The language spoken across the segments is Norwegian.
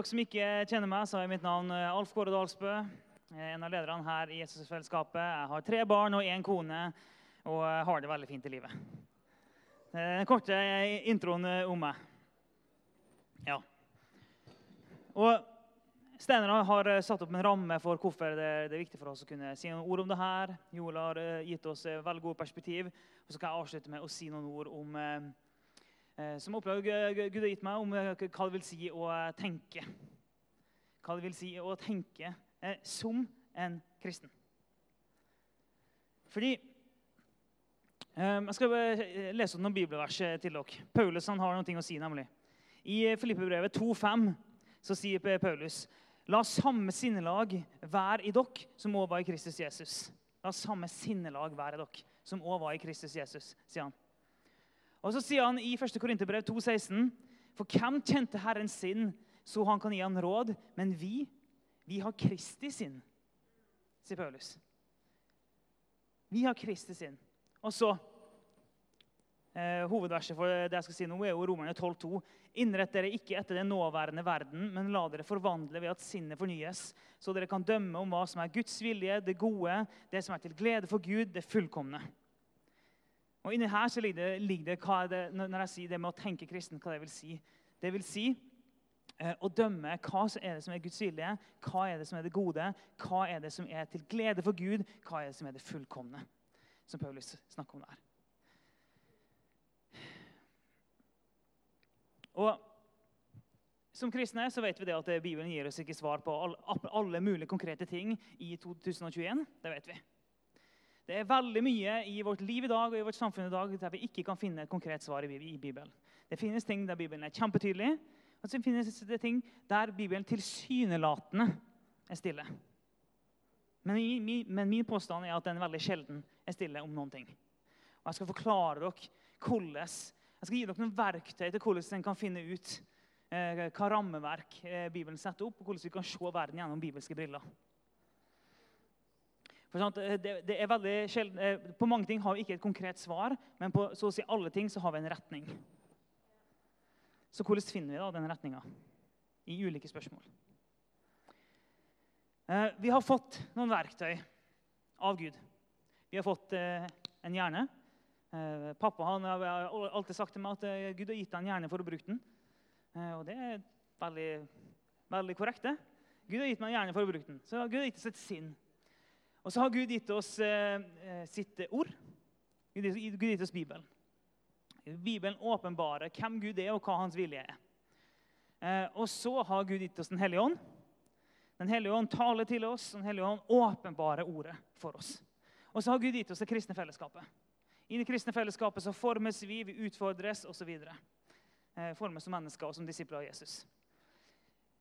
dere som ikke kjenner meg, så er mitt navn eh, Alf Kåre Dalsbø. Jeg er en av lederne her i Jesusfellesskapet. Jeg har tre barn og én kone og har det veldig fint i livet. Eh, Den korte introen eh, om meg. Ja. Og Steinar har satt opp en ramme for hvorfor det, er viktig for oss å kunne si noen ord om det her. Joel har gitt oss veldig gode perspektiv. Og så skal jeg avslutte med å si noen ord om som oppdrag eh, Gud har gitt meg om eh, hva det vil si å eh, tenke. Hva det vil si å tenke eh, som en kristen. Fordi eh, Jeg skal eh, lese opp noen bibelvers eh, til dere. Paulus han har noe å si, nemlig. I eh, Filippebrevet 2,5 så sier Paulus La samme sinnelag være i dere som også var i Kristus Jesus. La samme sinnelag være i dere som også var i Kristus Jesus, sier han. Og så sier han i 1. Korinterbrev 2,16.: For hvem kjente Herrens sinn, så han kan gi han råd? Men vi, vi har Kristi sinn, sier Paulus. Vi har Kristi sinn. Og så eh, Hovedverset for det jeg skal si nå, er jo Romerne 12,2. Innrett dere ikke etter den nåværende verden, men la dere forvandle ved at sinnet fornyes, så dere kan dømme om hva som er Guds vilje, det gode, det som er til glede for Gud, det fullkomne. Og inni her så ligger det, ligger det, det når jeg sier det med å tenke kristen, hva det vil si. Det vil si eh, å dømme hva som er det som er Guds vilje, hva er det som er det gode, hva er det som er til glede for Gud, hva er det som er det fullkomne, som Paulus snakker om der. Og som kristne så vet vi det at Bibelen gir oss ikke svar på alle, alle mulige konkrete ting i 2021. Det vet vi. Det er veldig mye i vårt liv i dag og i vårt samfunn i dag der vi ikke kan finne et konkret svar i Bibelen. Det finnes ting der Bibelen er kjempetydelig, og så finnes det ting der Bibelen tilsynelatende er stille. Men, min, mi- men min påstand er at den veldig sjelden er stille om noen ting. Og Jeg skal forklare dere hvordan Jeg skal gi dere noen verktøy til hvordan en kan finne ut eh, hva rammeverk eh, Bibelen setter opp, og hvordan vi kan se verden gjennom bibelske briller. Eh, det, det er veldig sjelden, eh, På mange ting har vi ikke et konkret svar, men på så å si alle ting så har vi en retning. Så hvordan finner vi da den retninga i ulike spørsmål? Eh, Vi har fått noen verktøy av Gud. Vi har fått en hjerne. Pappa han har alltid sagt til meg at Gud har gitt deg en hjerne for å bruke den. Og det er veldig, veldig korrekt. det. Gud har gitt meg en hjerne for å bruke den. Så Gud har gitt oss et sinn. Og så har Gud gitt oss eh, eh, sitt ord. Gud Gud gitt oss Bibelen. Bibelen åpenbarer hvem Gud er, og hva hans vilje er. Eh, og så har Gud gitt oss Den hellige ånd. Den hellige ånd taler til oss, Den hellige ånd åpenbarer ordet for oss. Og så har Gud gitt oss det kristne fellesskapet. I det kristne fellesskapet så formes vi, vi utfordres osv. Eh, formes som mennesker og som disipler av Jesus.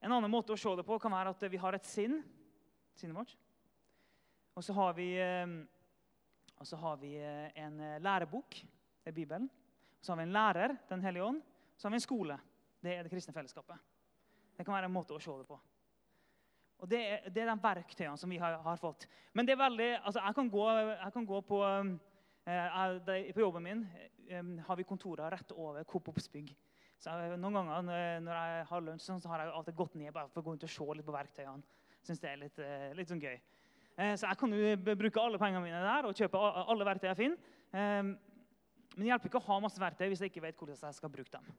En annen måte å se det på kan være at vi har et sinn. Sinnet vårt. Og så har vi, eh, har vi eh, en eh, lærebok, det er Bibelen. Så har vi en lærer, Den hellige ånd. Så har vi en skole. Det er det kristne fellesskapet. Det kan være en måte å se det på. Og Det er, det er de verktøyene som vi har, har fått. Men det er veldig, altså jeg kan gå, jeg kan gå på jeg, På jobben min har vi kontorer rett over Coop. Så jeg, Noen ganger når- jeg har lunsj, så har jeg alltid gått ned bare for å gå rundt og se litt på verktøyene. Syns det er litt, litt sånn gøy. Eh, Så jeg kan jo bruke alle pengene mine der og kjøpe alle verktøy jeg finner. Eh, Men det hjelper ikke å ha masse verktøy hvis jeg ikke vet hvordan jeg skal bruke dem.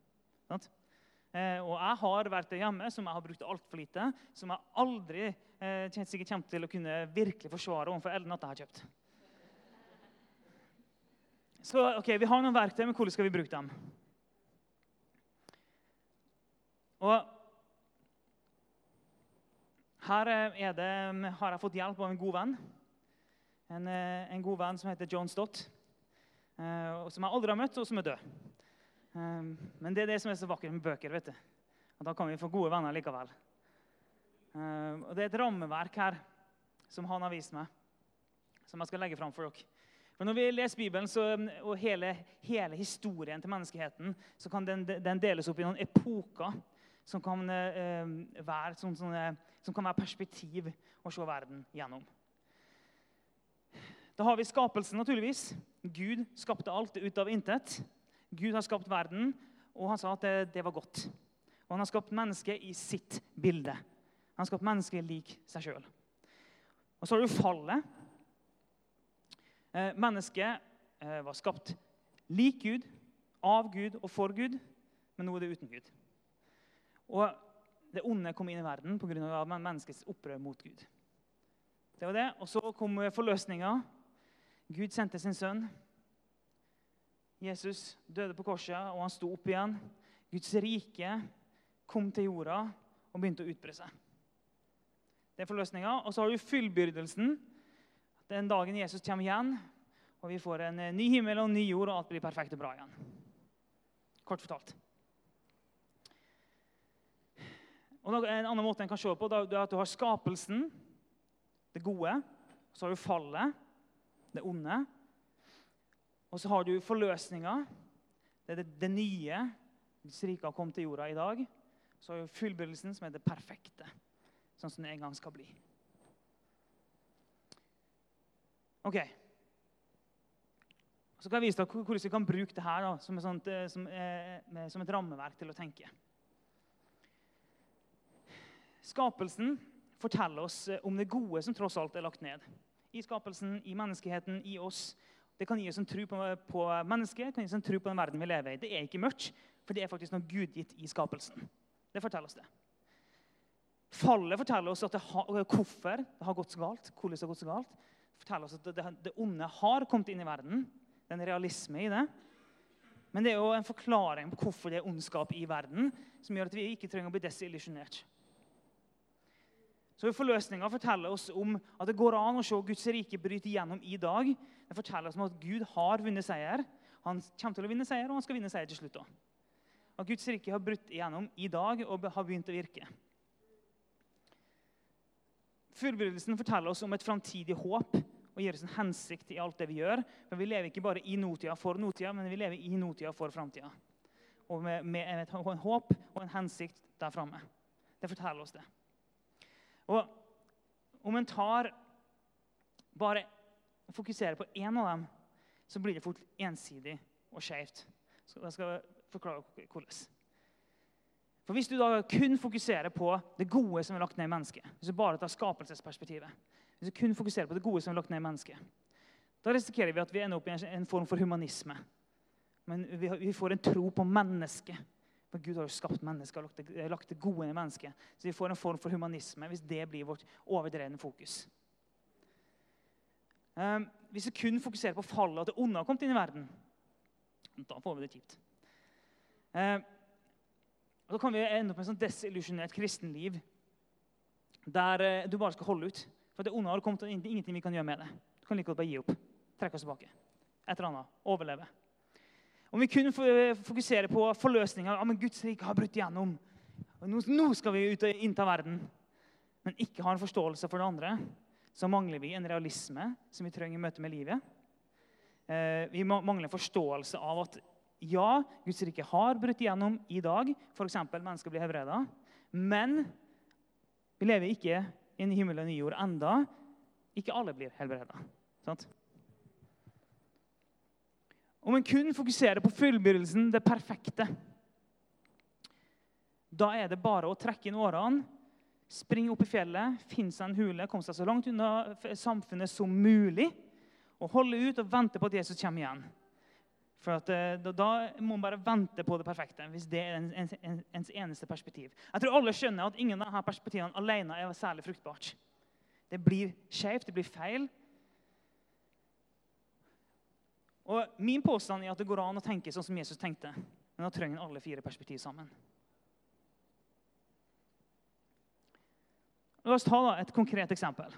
Eh, og jeg har verktøy hjemme som jeg har brukt altfor lite, som jeg aldri eh, sikkert kommer til å kunne virkelig forsvare overfor Ellen at jeg har kjøpt. Så ok, Vi har noen verktøy, men hvordan skal vi bruke dem? Og her er det, har jeg fått hjelp av en god venn. En, eh, en god venn som heter John Stott. eh, som jeg aldri har møtt, og som er død. Eh, men det er det som er så vakkert med bøker. vet du. Og da kan vi få gode venner likevel. Eh, og Det er et rammeverk her som han har vist meg, som jeg skal legge fram for dere. For Når vi leser Bibelen så, og hele, hele historien til menneskeheten, så kan den, den deles opp i noen epoker som kan, eh, være, sånn, sånne, som kan være perspektiv å se verden gjennom. Da har vi skapelsen, naturligvis. Gud skapte alt ut av intet. Gud har skapt verden, og han sa at det, det var godt. Og han har skapt mennesket i sitt bilde. Han har skapt mennesket lik seg sjøl. Og så har du fallet. Eh, mennesket eh, var skapt lik Gud, av Gud og for Gud, men nå er det uten Gud. Og det onde kom inn i verden pga. menneskets opprør mot Gud. Det var det. Og så kom forløsninga. Gud sendte sin sønn. Jesus døde på korset, og han sto opp igjen. Guds rike kom til jorda og begynte å utbre seg. Det er forløsninga. Og så har du fullbyrdelsen. Den dagen Jesus kommer igjen, og vi får en ny himmel og en ny jord, og alt blir perfekt og bra igjen. Kort fortalt. Og En annen måte en kan se på, det er at du har skapelsen, det gode. Så har du fallet, det onde. Og så har du forløsninga, det er det, det nye. Guds rike har kommet til jorda i dag. Så har du fullbyrdelsen, som er det perfekte, sånn som det en gang skal bli. Ok. Så skal jeg vise deg hvordan vi kan bruke det her da, som, et, sånt, som, eh, som et rammeverk til å tenke. Skapelsen forteller oss eh, om det gode som tross alt er lagt ned. I skapelsen, i menneskeheten, i oss. Det kan gi oss en tro på, på mennesket, kan gi oss en tro på den verden vi lever i. Det er ikke mørkt, for det er faktisk noe gudgitt i skapelsen. Det forteller oss det. Fallet forteller oss det har, hvorfor det har gått så galt. hvordan Det har gått så galt. Det forteller oss at det, det onde har kommet inn i verden. Det er en realisme i det. Men det er jo en forklaring på hvorfor det er ondskap i verden, som gjør at vi ikke trenger å bli desillusjonert. Så Forløsninga forteller oss om at det går an å se Guds rike bryte igjennom i dag. Det forteller oss om at Gud har vunnet seier. Han kommer til å vinne seier, og han skal vinne seier til slutt. Også. At Guds rike har brutt igjennom i dag og har begynt å virke. Fullbyrdelsen forteller oss om et framtidig håp og gir oss en hensikt i alt det vi gjør. Men Vi lever ikke bare i nåtida for nåtida, men vi lever i nåtida for framtida. Og med, med et håp og en hensikt der framme. Det forteller oss det. Og om en tar bare fokuserer på én av dem, så blir det fort ensidig og skjevt. Jeg skal forklare hvordan. For Hvis du da kun fokuserer på det gode som er lagt ned i mennesket, hvis du bare tar skapelsesperspektivet, hvis du kun fokuserer på det gode som er lagt ned i mennesket, da risikerer vi at vi ender opp i en form for humanisme. Men vi får en tro på mennesket for Gud har jo skapt mennesker og lagt det gode i mennesket. Så vi får en form for humanisme hvis det blir vårt overdrevne fokus. Um, hvis vi kun fokuserer på fallet og at det onde har kommet inn i verden, da får vi det kjipt. Da kan vi ende opp med et sånn desillusjonert kristenliv der uh, du bare skal holde ut. For det onde har kommet, og ingenting vi kan gjøre med det. Du kan like godt bare gi opp. Trekke oss tilbake. Et eller annet. Overleve. Om vi kun fokuserer på forløsninga ja, men Guds rike har brutt igjennom. Nå skal vi ut og innta verden. Men ikke har en forståelse for det andre, så mangler vi en realisme som vi trenger i møte med livet. Eh, vi mangler en forståelse av at ja, Guds rike har brutt igjennom i dag. F.eks. mennesker blir helbreda. Men vi lever ikke i en himmel og ny jord enda. Ikke alle blir helbreda. Om en kun fokuserer på fullbyrdelsen, det perfekte, da er det bare å trekke inn årene, springe opp i fjellet, finne seg en hule, komme seg så langt unna samfunnet som mulig, og holde ut og vente på at Jesus kommer igjen. For at, eh, da, da må man bare vente på det perfekte, hvis det er ens, en- en- ens eneste perspektiv. Jeg tror alle skjønner at ingen av disse perspektivene alene er særlig fruktbart. Det blir skjevt, det blir feil. Og Min påstand er at det går an å tenke sånn som Jesus tenkte, men da trenger en alle fire perspektiv sammen. La oss ta et konkret eksempel.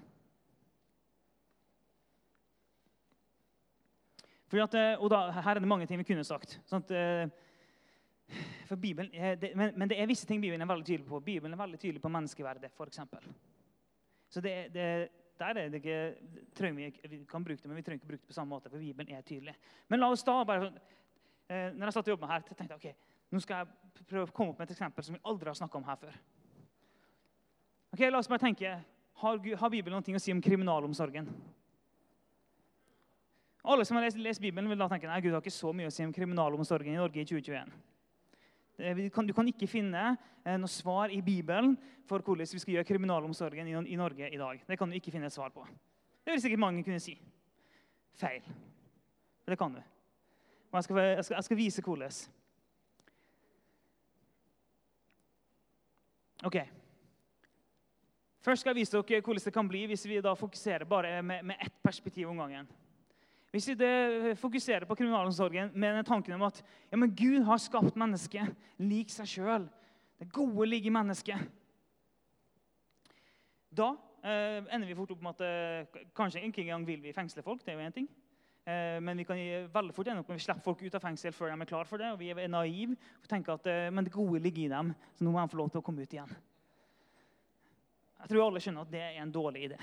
At, eh, og da, Her er det mange ting vi kunne sagt. Sånn at, eh, Bibelen, er- det, men, men det er visse ting Bibelen er veldig tydelig på. Bibelen er veldig tydelig på menneskeverdet, f.eks. Så det, det, der er det ikke, vi, vi kan bruke det, men vi trenger ikke bruke det på samme måte, for Bibelen er tydelig. Men la oss da bare, eh, når jeg satt og jobba her, tenkte jeg ok, nå skal jeg prøve å komme opp med et eksempel som vi aldri har snakket om her før. Ok, La oss bare tenke, har, har Bibelen noe å si om kriminalomsorgen? Alle som har lest, lest Bibelen, vil da tenke nei, Gud har ikke så mye å si om kriminalomsorgen i Norge i 2021. Kan- Du kan ikke finne eh, noe svar i Bibelen for hvordan vi skal gjøre kriminalomsorgen i Norge i dag. Det kan du ikke finne et svar på. Det vil sikkert mange kunne si. Feil. Det kan du. Men jeg skal, jeg skal, jeg skal vise hvordan. Ok. Først skal jeg vise dere hvordan det kan bli hvis vi da fokuserer bare med, med ett perspektiv om gangen. Hvis vi fokuserer på kriminalomsorgen med den tanken om at ja, men Gud har skapt mennesket lik seg sjøl Det gode ligger i mennesket. Da eh, ender vi fort opp med at eh, kanskje ikke engang vil vi fengsle folk. det er jo en ting. Eh, men vi kan veldig fort ende opp med at vi folk ut av fengsel før de er klar for det. Og vi er naive og tenker at eh, men det gode ligger i dem, så nå må de få lov til å komme ut igjen. Jeg tror alle skjønner at det er en dårlig idé.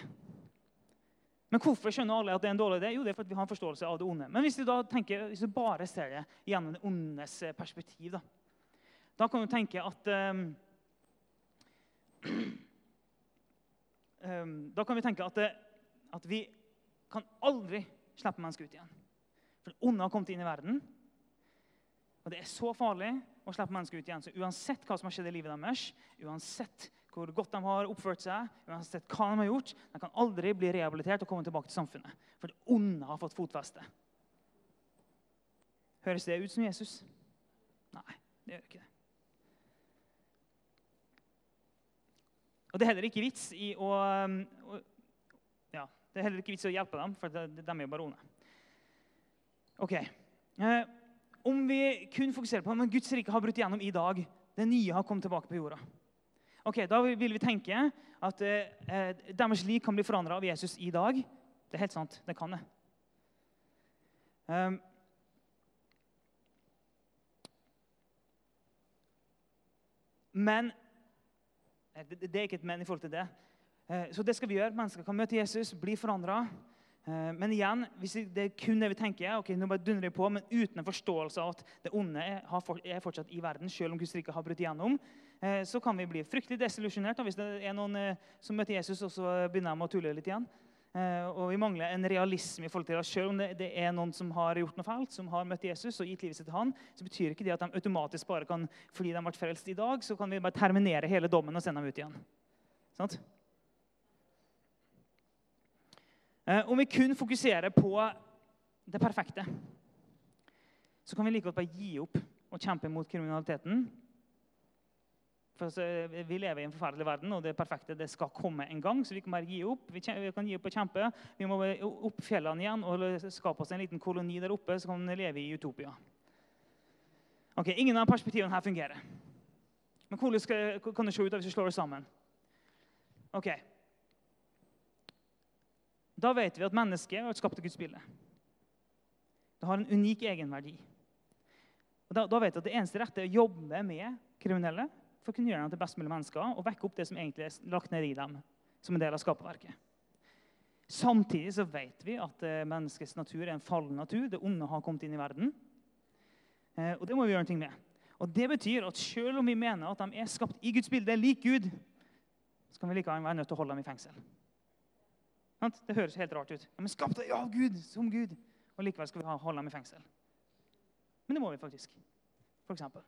Men hvorfor skjønner alle at det er en dårlig idé? Jo, det er fordi vi har en forståelse av det onde. Men hvis du da tenker, hvis du bare ser det gjennom det ondes eh, perspektiv, da, da kan du tenke at um, um, Da kan vi tenke at, at vi kan aldri slippe mennesker ut igjen. For det onde har kommet inn i verden. Og det er så farlig å slippe mennesker ut igjen. Så uansett hva som har skjedd i livet deres, uansett hvor godt de har oppført seg, uansett hva de har gjort, de kan aldri bli rehabilitert og komme tilbake til samfunnet. For det onde har fått fotfeste. Høres det ut som Jesus? Nei, det gjør ikke det. Og det er heller ikke vits i å, um, ja, det er heller ikke vits i å hjelpe dem, for de, er jo bare onde. Ok. Eh, om vi kun fokuserer på men Guds rike har brutt igjennom i dag, det nye har kommet tilbake på jorda. Ok, Da vil vi tenke at eh, deres liv kan bli forandra av Jesus i dag. Det er helt sant. Det kan det. Um, men eh, det, det er ikke et men i forhold til det. Eh, så det skal vi gjøre. Mennesker kan møte Jesus, bli forandra. Men igjen, hvis det er kun det vi tenker, ok, nå bare dundrer vi på, men uten en forståelse av at det onde er, er fortsatt i verden, selv om Guds rike har brutt igjennom, eh, så kan vi bli fryktelig desillusjonert hvis det er noen eh, som møter Jesus, og så begynner de å tulle litt igjen. Eh, Og vi mangler en realisme i forhold til at selv om det, det er noen som har gjort noe fælt, som har møtt Jesus og gitt livet sitt til han, så betyr ikke det at de automatisk bare kan, fordi de ble frelst i dag, så kan vi bare terminere hele dommen og sende dem ut igjen. Eh, Om vi kun fokuserer på det perfekte, så kan vi like godt bare gi opp og kjempe mot kriminaliteten. For altså, Vi lever i en forferdelig verden, og det perfekte det skal komme en gang. Så vi kan bare gi opp. Vi, kan gi opp og kjempe. Vi må opp fjellene igjen og skape oss en liten koloni der oppe, så kan vi leve i utopia. Ok, Ingen av perspektivene her fungerer. Men hvordan skal, kan det se ut hvis vi slår det sammen? Ok, Da vet vi at mennesket har skapt Guds bilde. Det har en unik egenverdi. Og da, da vet vi at Det eneste rette er å jobbe med kriminelle for å kunne gjøre dem til best mulig mennesker og vekke opp det som egentlig er lagt ned i dem som en del av skaperverket. Samtidig så vet vi at eh, menneskets natur er en fallen natur. Det onde har kommet inn i verden. Eh, og det må vi gjøre noe med. Og det betyr at selv om vi mener at de er skapt i Guds bilde, lik Gud, så kan vi likevel være nødt til å holde dem i fengsel. Det høres helt rart ut. Ja, men skapt av Gud, som Gud. Og likevel skal vi holde dem i fengsel. Men det må vi faktisk. For eksempel.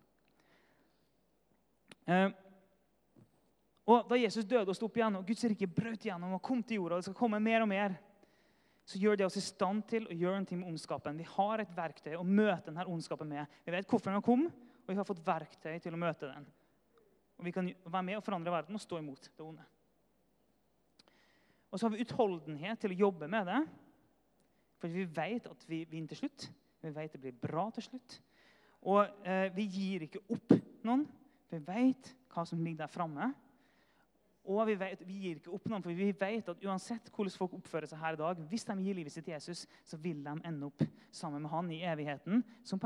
Eh, og Da Jesus døde og sto opp igjen, og Guds rike brøt igjennom og kom til jorda, og det skal komme mer og mer, så gjør det oss i stand til å gjøre noe med ondskapen. Vi har et verktøy å møte denne ondskapen med. Vi vet hvorfor den kom, og vi har fått verktøy til å møte den. Og Vi kan være med og forandre verden og stå imot det onde. Og så har vi utholdenhet til å jobbe med det. For vi vet at vi vinner til slutt. Vi vet det blir bra til slutt. Og eh, vi gir ikke opp noen. Vi vet hva som ligger der framme. Og vi, vet, vi, gir ikke opp noen, for vi vet at uansett hvordan folk oppfører seg her i dag, hvis de gir livet sitt til Jesus, så vil de ende opp sammen med han i evigheten. som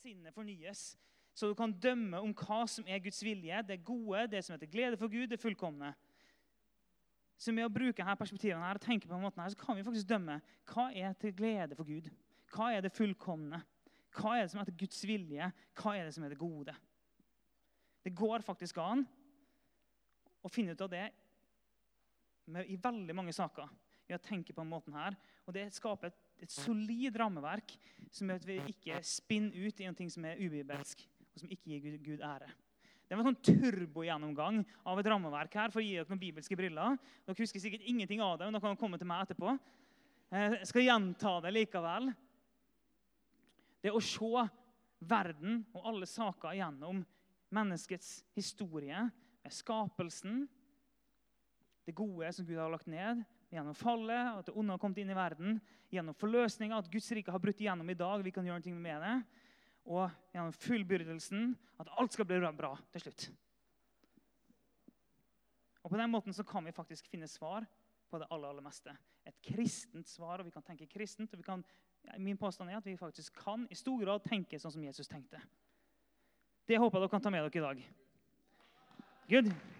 sinnet fornyes. Så du kan dømme om hva som er Guds vilje, det gode, det som heter glede for Gud, det fullkomne. Så med å bruke her perspektivene her og tenke på en måte her, så kan vi faktisk dømme hva er til glede for Gud. Hva er det fullkomne? Hva er det som heter Guds vilje? Hva er det som er det gode? Det går faktisk an å finne ut av det med, i veldig mange saker. ved å tenke på en måten her. Og Det skaper et, et solid rammeverk som gjør at vi ikke spinner ut i noe som er ubibelsk, og som ikke gir Gud, Gud ære. Det var en sånn turbogjennomgang av et rammeverk her for å gi dere noen bibelske briller. Dere husker sikkert ingenting av det, men dere kan komme til meg etterpå. Eh, jeg skal gjenta det likevel. Det å se verden og alle saker gjennom menneskets historie, med skapelsen, det gode som Gud har lagt ned, gjennom fallet, at det onde har kommet inn i verden, gjennom forløsninga, at Guds rike har brutt igjennom i dag, vi kan gjøre noe med det, og gjennom fullbyrdelsen, at alt skal bli bra til slutt. Og På den måten så kan vi faktisk finne svar på det aller, aller meste. Et kristent svar, og vi kan tenke kristent. og vi kan, Min påstand er at vi faktisk kan i stor grad tenke sånn som Jesus tenkte. Det håper jeg dere kan ta med dere i dag. Good.